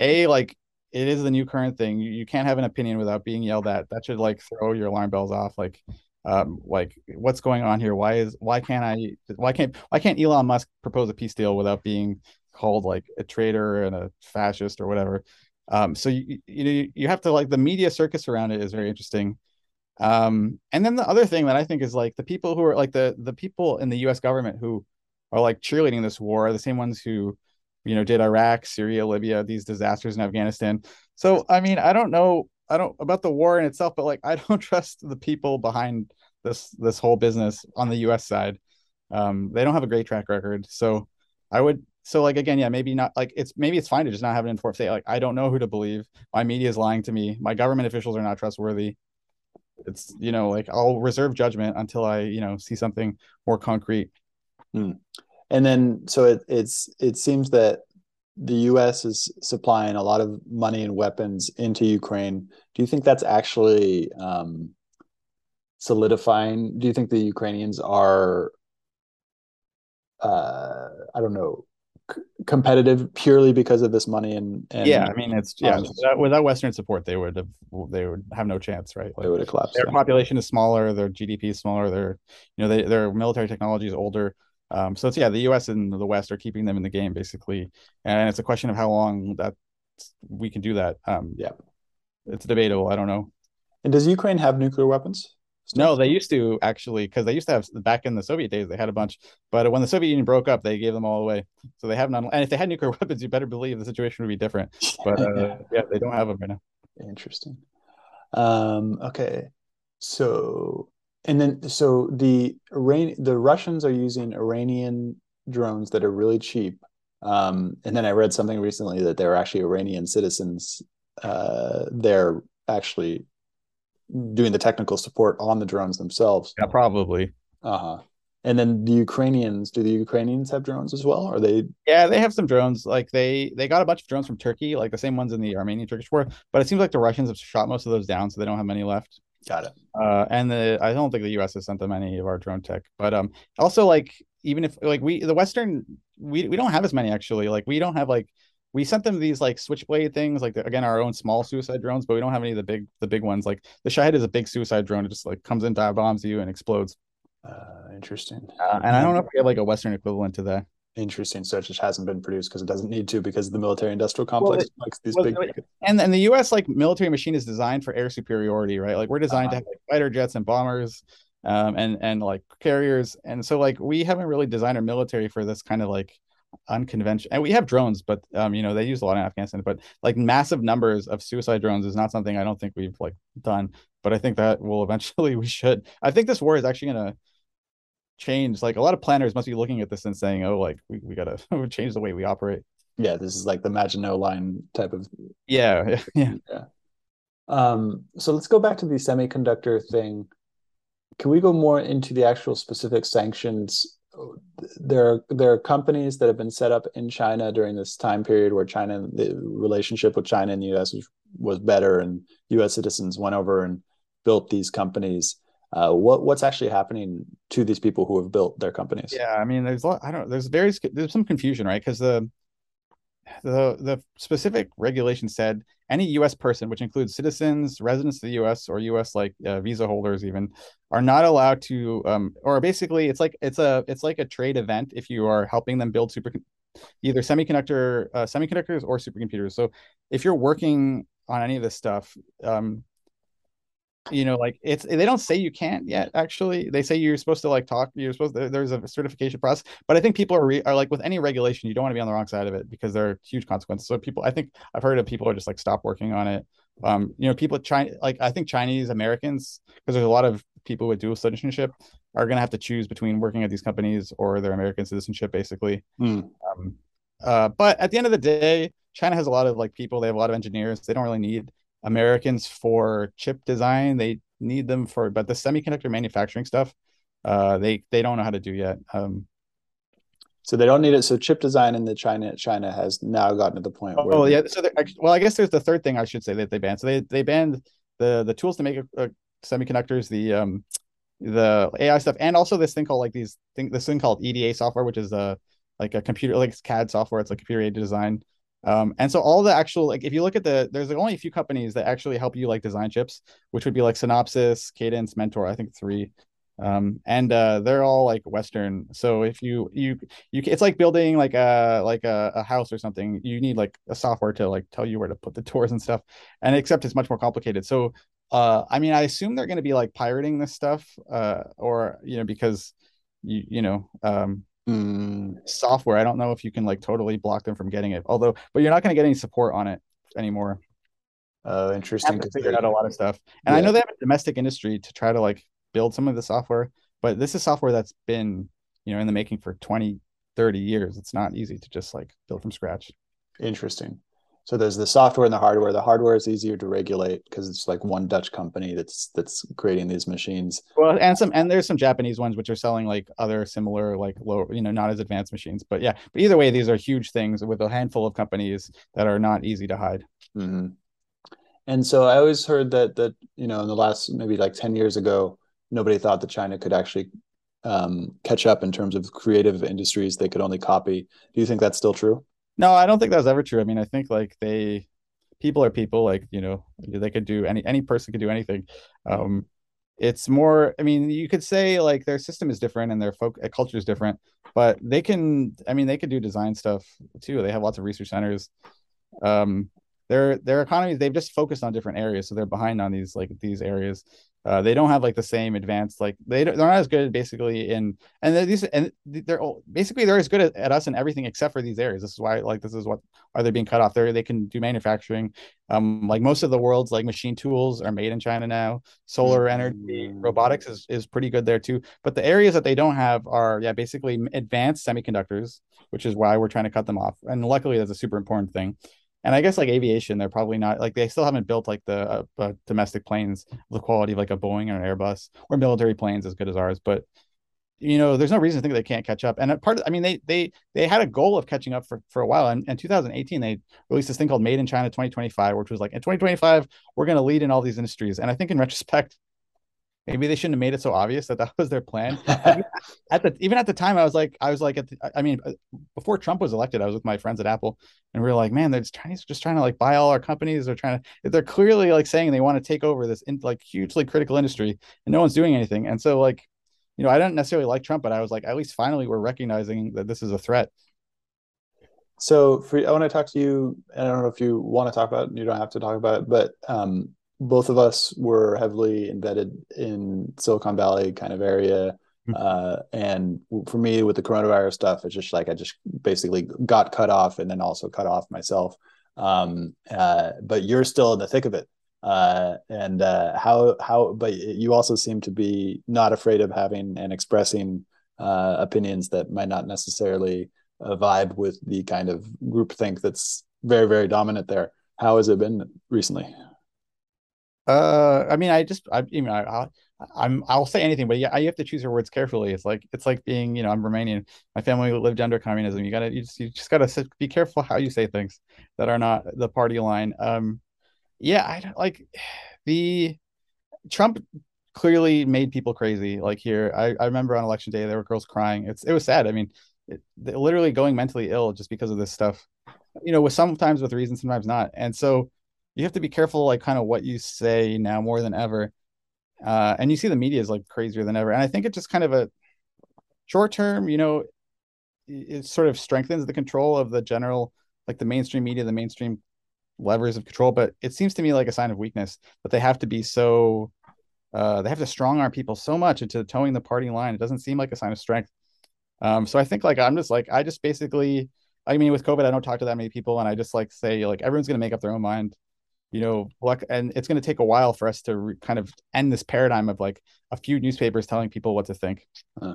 a like it is the new current thing. You, you can't have an opinion without being yelled at. That should like throw your alarm bells off. Like, um, like what's going on here? Why is why can't I? Why can't why can't Elon Musk propose a peace deal without being called like a traitor and a fascist or whatever? Um, so you you know you have to like the media circus around it is very interesting. Um, and then the other thing that I think is like the people who are like the the people in the U.S. government who are like cheerleading this war are the same ones who you know, did Iraq, Syria, Libya, these disasters in Afghanistan. So, I mean, I don't know, I don't about the war in itself, but like, (laughs) I don't trust the people behind this this whole business on the U.S. side. Um, they don't have a great track record. So, I would so like again, yeah, maybe not like it's maybe it's fine to just not have an informed state. Like I don't know who to believe. My media is lying to me. My government officials are not trustworthy. It's you know like I'll reserve judgment until I you know see something more concrete. Hmm and then so it, it's it seems that the U.S. is supplying a lot of money and weapons into Ukraine. Do you think that's actually um, solidifying? Do you think the Ukrainians are, uh, I don't know, c- competitive purely because of this money and, and yeah, I mean it's yeah. without, without, Western support, they would have they would have no chance, right? Like, they would have collapsed. Their yeah. population is smaller, their GDP is smaller, their you know they, their military technology is older Um, so it's yeah, the U.S. and the West are keeping them in the game basically, and it's a question of how long that we can do that. Um, yeah, it's debatable. I don't know. And does Ukraine have nuclear weapons? No, they used to actually because they used to have back in the Soviet days they had a bunch, but when the Soviet Union broke up, they gave them all away. So they have none. And if they had nuclear (laughs) weapons, you better believe the situation would be different. But uh, (laughs) yeah, they don't have them right now. Interesting. Um, okay, so and then so the Iran the Russians are using Iranian drones that are really cheap. Um, and then I read something recently that they're actually Iranian citizens. Uh, they're actually doing the technical support on the drones themselves. Yeah, probably. Uh huh. And then the Ukrainians, do the Ukrainians have drones as well? Are they? Yeah, they have some drones. Like they they got a bunch of drones from Turkey, like the same ones in the Armenian Turkish war. But it seems like the Russians have shot most of those down, so they don't have many left. Got it. Uh, and the I don't think the U.S. has sent them any of our drone tech. But um, also like even if like we the Western we we don't have as many actually. Like we don't have like we sent them these like switchblade things, like the, again our own small suicide drones, but we don't have any of the big the big ones. Like the Shahed is a big suicide drone. It just like comes in, dive bombs you, and explodes. Uh, interesting. Uh, and I don't know if we have like a Western equivalent to that. Interesting. So it just hasn't been produced because it doesn't need to because the military industrial complex well, makes these well, big. And and the U.S. like military machine is designed for air superiority, right? Like we're designed uh-huh. to have like, fighter jets and bombers, um, and and like carriers, and so like we haven't really designed our military for this kind of like unconventional and we have drones but um you know they use a lot in afghanistan but like massive numbers of suicide drones is not something i don't think we've like done but i think that will eventually (laughs) we should i think this war is actually going to change like a lot of planners must be looking at this and saying oh like we, we gotta (laughs) change the way we operate yeah this is like the maginot line type of yeah (laughs) yeah yeah um so let's go back to the semiconductor thing can we go more into the actual specific sanctions there are there are companies that have been set up in China during this time period where China the relationship with China and the U.S. was, was better, and U.S. citizens went over and built these companies. Uh, what what's actually happening to these people who have built their companies? Yeah, I mean, there's a lot. I don't. There's various. There's some confusion, right? Because the the the specific regulation said any U.S. person, which includes citizens, residents of the U.S. or U.S. like uh, visa holders, even, are not allowed to, um, or basically, it's like it's a it's like a trade event if you are helping them build super, either semiconductor uh, semiconductors or supercomputers. So if you're working on any of this stuff, um, you know like it's they don't say you can't yet actually. They say you're supposed to like talk you're supposed to, there's a certification process but i think people are, re, are like with any regulation you don't want to be on the wrong side of it because there are huge consequences. So people i think i've heard of people are just like stop working on it. Um you know people trying like i think chinese americans because there's a lot of people with dual citizenship are going to have to choose between working at these companies or their american citizenship basically. Mm. um, uh, but at the end of the day china has a lot of like people they have a lot of engineers they don't really need Americans for chip design. They need them for, but the semiconductor manufacturing stuff, uh, they they don't know how to do yet. Um, so they don't need it. So chip design in the China China has now gotten to the point. Where oh yeah. So well, I guess there's the third thing I should say that they banned. So they they banned the the tools to make a, a semiconductors, the um the AI stuff, and also this thing called like these thing this thing called EDA software, which is a like a computer like CAD software. It's like computer aided design. Um, and so all the actual like if you look at the there's only a few companies that actually help you like design chips, which would be like Synopsys, Cadence, Mentor, I think three. Um, and uh, they're all like Western. So if you you you it's like building like a like a, a house or something. You need like a software to like tell you where to put the (laughs) doors and stuff. And except it's much more complicated. So uh, I mean, I assume they're going to be like pirating this stuff, uh, or you know, because you you know, um, mm. software. I don't know if you can like totally block them from getting it. Although, but you're not going to get any support on it anymore. Oh, interesting. Figured out a lot of stuff, and yeah. I know they have a domestic industry to try to like build some of the software, but this is software that's been you know in the making for 20, 30 years. It's not easy to just like build from scratch. Interesting. So there's the software and the hardware. The hardware is easier to regulate because it's like one Dutch company that's that's creating these machines. Well, and some and there's some Japanese ones which are selling like other similar like low, you know, not as advanced machines. But yeah, but either way, these are huge things with a handful of companies that are not easy to hide. Mm-hmm. And so I always heard that that you know in the last maybe like ten years ago, nobody thought that China could actually um, catch up in terms of creative industries. They could only copy. Do you think that's still true? No, I don't think that was ever true. I mean, I think like they people are people like, you know, they could do any any person could do anything. Um it's more i mean you could say like their system is different and their folk uh, culture is different but they can i mean they could do design stuff too they have lots of research centers um their their economies they've just focused on different areas so they're behind on these like these areas uh, they don't have like the same advanced like they they're not as good basically in and these and they're basically they're as good at, at, us in everything except for these areas. This is why like this is what are they being cut off? They they can do manufacturing. Um, like most of the world's like machine tools are made in China now. Solar mm-hmm. energy, robotics is is pretty good there too. But the areas that they don't have are yeah basically advanced semiconductors, which is why we're trying to cut them off. And luckily that's a super important thing and I guess like aviation, they're probably not like they still haven't built like the uh, uh, domestic planes the quality of like a Boeing or an Airbus or military planes as good as ours. But you know, there's no reason to think they can't catch up. And part of, I mean, they they they had a goal of catching up for for a while. And in 2018, they released this thing called Made in China 2025, which was like in 2025 we're going to lead in all these industries. And I think in retrospect, maybe they shouldn't have made it so obvious that that (laughs) was their plan. (laughs) at the even at the time, I was like, I was like, the, I mean, uh, before Trump was elected, I was with my friends at Apple, and we were like, man, they're just trying, just trying to like buy all our companies. They're trying to, they're clearly like saying they want to take over this in, like hugely critical industry, and no one's doing anything. And so like, you know, I don't necessarily like Trump, but I was like, at least finally we're recognizing that this is a threat. So for I want to talk to you. And I don't know if you want to talk about it. You don't have to talk about it, but um, both of us were heavily embedded in Silicon Valley kind of area. Hmm. Uh, and for me, with the coronavirus stuff, it's just like I just basically got cut off and then also cut off myself. Um, uh, but you're still in the thick of it. Uh, and uh, how how but you also seem to be not afraid of having and expressing uh, opinions that might not necessarily uh, vibe with the kind of groupthink that's very very dominant there. How has it been recently? Uh, I mean, I just, I, you know, I, I'm, I'll say anything, but yeah, you have to choose your words carefully. It's like, it's like being, you know, I'm Romanian. My family lived under communism. You gotta, you just, you just gotta be careful how you say things that are not the party line. Um, yeah, I like (sighs) the Trump clearly made people crazy. Like here, I, I remember on election day there were girls crying. It's, it was sad. I mean, it, literally going mentally ill just because of this stuff. You know, with sometimes with reason, sometimes not. And so you have to be careful like kind of what you say now more than ever. Uh, and you see the media is like crazier than ever. And i think it's just kind of a short term you know it sort of strengthens the control of the general like the mainstream media the mainstream levers of control. But it seems to me like a sign of weakness that they have to be so uh, they have to strong arm people so much into toeing the party line. It doesn't seem like a sign of strength. Um, so i think like i'm just like i just basically i mean with covid i don't talk to that many people and i just like say like everyone's going to make up their own mind you know luck and it's going to take a while for us to re- kind of end this paradigm of like a few newspapers telling people what to think. Uh,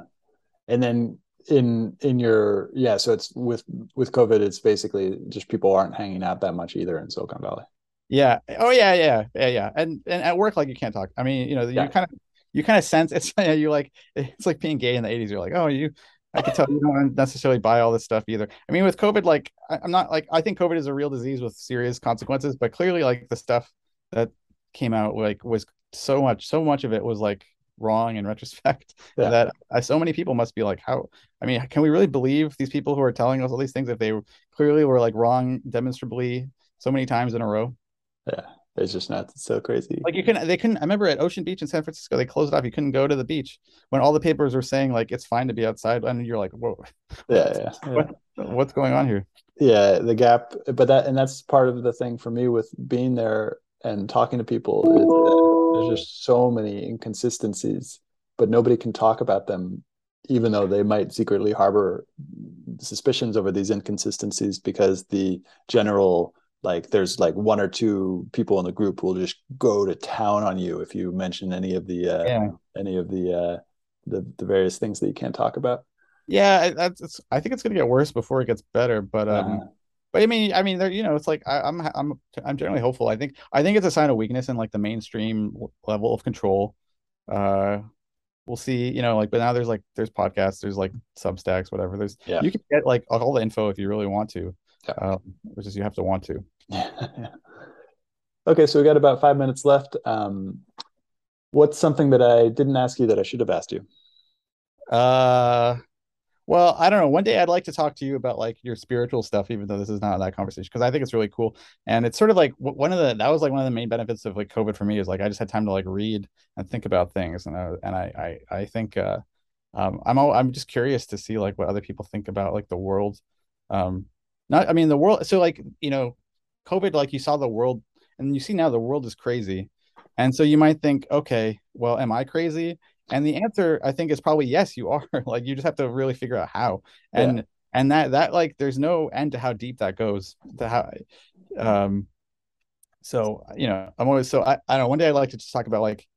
and then in in your yeah so it's with with covid it's basically just people aren't hanging out that much either in silicon valley. Yeah. Oh yeah yeah yeah yeah. And and at work like you can't talk. I mean you know yeah. you kind of you kind of sense it's (laughs) you like it's like being gay in the 80s you're like oh you I can tell you don't necessarily buy all this stuff either. I mean, with COVID, like I'm not like I think COVID is a real disease with serious consequences, but clearly, like the stuff that came out like was so much, so much of it was like wrong in (laughs) retrospect yeah. that I, so many people must be like, how? I mean, can we really believe these people who are telling us all these things if they clearly were like wrong demonstrably so many times in a row? Yeah, it's just not so crazy. Like you can, they couldn't. I remember at Ocean Beach in San Francisco, they closed it off. You couldn't go to the beach when all the papers were saying like it's fine to be outside, and you're like, whoa, (laughs) yeah, yeah, yeah. What, what's going on here? Yeah, the gap, but that and that's part of the thing for me with being there and talking to people. there's just so many inconsistencies, but nobody can talk about them, even though they might secretly harbor suspicions over these inconsistencies because the general like there's like one or two people in the group who will just go to town on you if you mention any of the uh, yeah. any of the uh, the the various things that you can't talk about. Yeah, that's. I think it's gonna get worse before it gets better. But um, uh-huh. but I mean, I mean, there. You know, it's like I, I'm I'm I'm generally hopeful. I think I think it's a sign of weakness in like the mainstream level of control. Uh, we'll see. You know, like but now there's like there's podcasts, there's like Substacks, whatever. There's yeah. you can get like all the info if you really want to. Yeah. Um, which is you have to want to. (laughs) okay, so we got about five minutes left. Um, what's something that I didn't ask you that I should have asked you? Uh, Well, I don't know. One day I'd like to talk to you about like your spiritual stuff, even though this is not that conversation, because I think it's really cool. And it's sort of like one of the that was like one of the main benefits of like COVID for me is like I just had time to like read and think about things, and I, and I I I think uh, um, I'm all, I'm just curious to see like what other people think about like the world. Um, not I mean the world. So like you know, COVID like you saw the world, and you see now the world is crazy, and so you might think, okay, well, am I crazy? And the answer, I think, is probably yes, you are. (laughs) like you just have to really figure out how. And yeah. and that that like there's no end to how deep that goes. To how um so you know, I'm always so I, I don't know, one day I'd like to just talk about like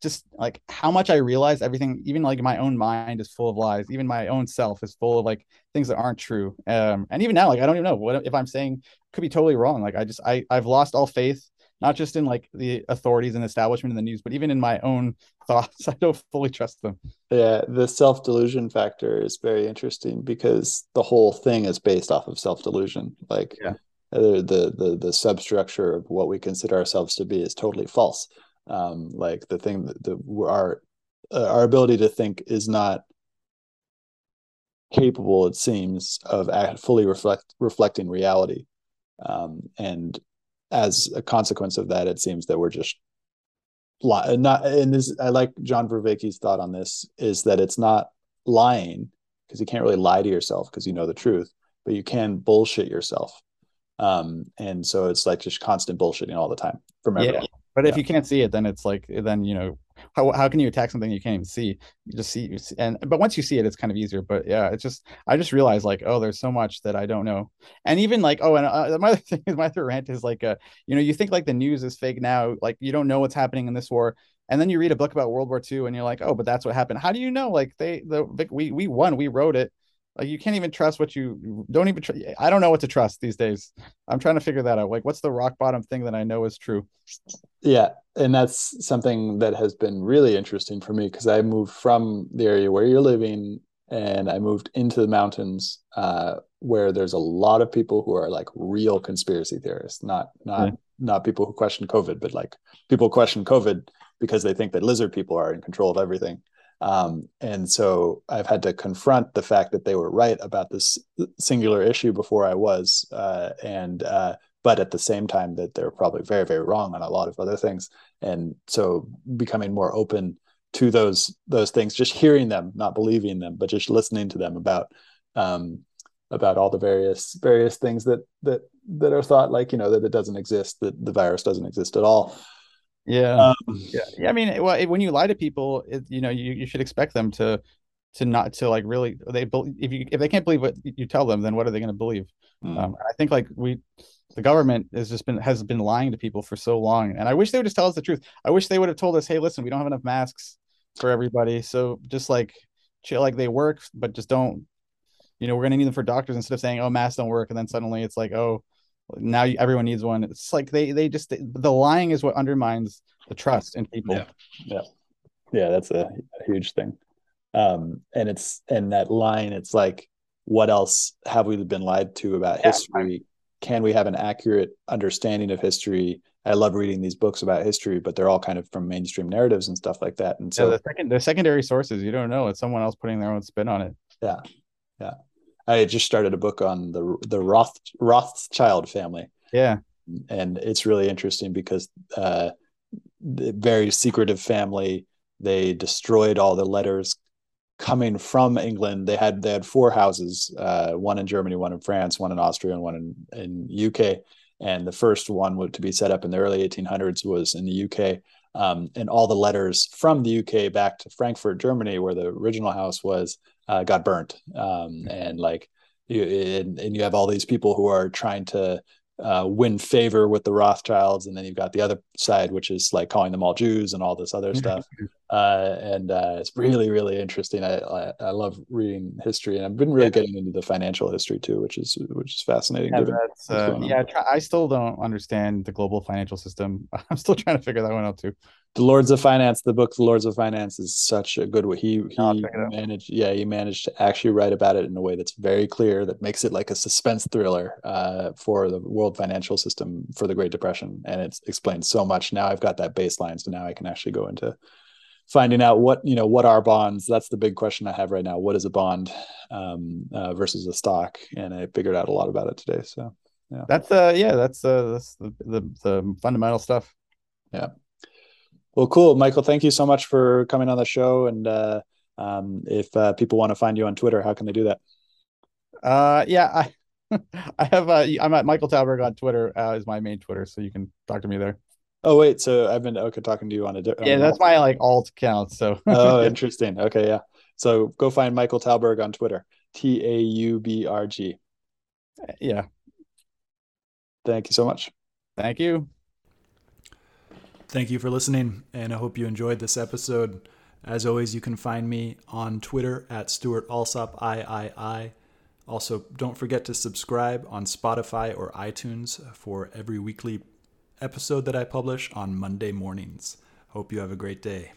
just like how much I realize everything, even like my own mind is full of lies. Even my own self is full of like things that aren't true. Um, and even now, like I don't even know what if I'm saying could be totally wrong. Like I just I I've lost all faith not just in like the authorities and establishment in the news, but even in my own (laughs) thoughts. I don't fully trust them. Yeah, the self delusion factor is very interesting because the whole thing is based off of self delusion. Like, yeah. the, the the the substructure of what we consider ourselves to be is totally false. Um, like the thing that the our uh, our ability to think is not capable, it seems, of fully reflect reflecting reality. Um, and as a consequence of that, it seems that we're just not. And this, I like John Vervaeke's thought on this is that it's not lying because you can't really lie to yourself because you know the truth, but you can bullshit yourself. Um, and so it's like just constant bullshitting all the time from everyone. Yeah. But if you can't see it, then it's like then you know how how can you attack something you can't even see? You just see, you see and but once you see it, it's kind of easier. But yeah, it's just I just realized like oh, there's so much that I don't know, and even like oh, and uh, (laughs) my other thing is my other rant is like uh you know you think like the news is fake now, like you don't know what's happening in this war, and then you read a book about World War II and you're like oh, but that's what happened. How do you know? Like they the we we won, we wrote it like you can't even trust what you don't even tr- i don't know what to trust these days. I'm trying to figure that out. Like what's the rock bottom thing that i know is true? Yeah and that's something that has been really interesting for me because i moved from the area where you're living and i moved into the mountains uh, where there's a lot of people who are like real conspiracy theorists not not not people who question covid but like people question covid because they think that lizard people are in control of everything um, and so I've had to confront the fact that they were right about this singular issue before I was, uh, and uh, but at the same time that they're probably very very wrong on a lot of other things. And so becoming more open to those those things, just hearing them, not believing them, but just listening to them about um, about all the various various things that that that are thought like you know that it doesn't exist, that the virus doesn't exist at all. Yeah. Um, yeah. yeah. I mean, well, when you lie to people, it, you know, you, you should expect them to to not to like really they if you if they can't believe what you tell them, then what are they going to believe? Mm. Um, I think like we the government has just been has been lying to people for so long, and I wish they would just tell us the truth. I wish they would have told us, hey, listen, we don't have enough masks for everybody, so just like chill, like they work, but just don't. You know, we're going to need them for doctors instead of saying, oh, masks don't work, and then suddenly it's like, oh, now everyone needs one. It's like they they just the lying is what undermines the trust in people. Yeah. Yeah, yeah that's a, a huge thing. Um and it's and that line it's like what else have we been lied to about yeah. history? Can we have an accurate understanding of history? I love reading these books about history but they're all kind of from mainstream narratives and stuff like that. And so yeah, the second the secondary sources you don't know. It's someone else putting their own spin on it. Yeah. Yeah I just started a book on the the Roth Rothschild family. Yeah, and it's really interesting because uh, the very secretive family. They destroyed all the letters coming from England. They had they had four houses, uh, one in Germany, one in France, one in Austria, and one in in UK. And the first one to be set up in the early 1800s was in the UK. Um, and all the letters from the UK back to Frankfurt, Germany, where the original house was, uh, got burnt. Um, and like you, and, and you have all these people who are trying to uh, win favor with the Rothschilds, and then you've got the other side, which is like calling them all Jews and all this other (laughs) stuff. Uh, and uh, it's really, really interesting. I, I, I love reading history, and I've been really yeah. getting into the financial history too, which is which is fascinating. Yeah, uh, yeah I still don't understand the global financial system. (laughs) I'm still trying to figure that one out too the Lords of Finance, the book The Lords of Finance is such a good way. He he managed, yeah, he managed to actually write about it in a way that's very clear, that makes it like a suspense thriller uh, for the world financial system for the Great Depression, and it explains so much. Now I've got that baseline, so now I can actually go into finding out what you know what are bonds. That's the big question I have right now. What is a bond um, uh, versus a stock? And I figured out a lot about it today. So yeah, that's uh yeah that's uh that's the the, the fundamental stuff. Yeah. Well, cool, Michael. Thank you so much for coming on the show. And uh, um, if uh, people want to find you on Twitter, how can they do that? Uh, yeah, I (laughs) I have uh, I'm at Michael Tauberg on Twitter uh, is my main Twitter, so you can talk to me there. Oh wait, so I've been okay talking to you on a yeah. That's my like alt account. So (laughs) oh, (laughs) interesting. Okay, yeah. So go find Michael Tauberg on Twitter. T A U B R G. Yeah. Thank you so much. Thank you. Thank you for listening, and I hope you enjoyed this episode. As always, you can find me on Twitter at Stuart Alsop III. Also, don't forget to subscribe on Spotify or iTunes for every weekly episode that I publish on Monday mornings. Hope you have a great day.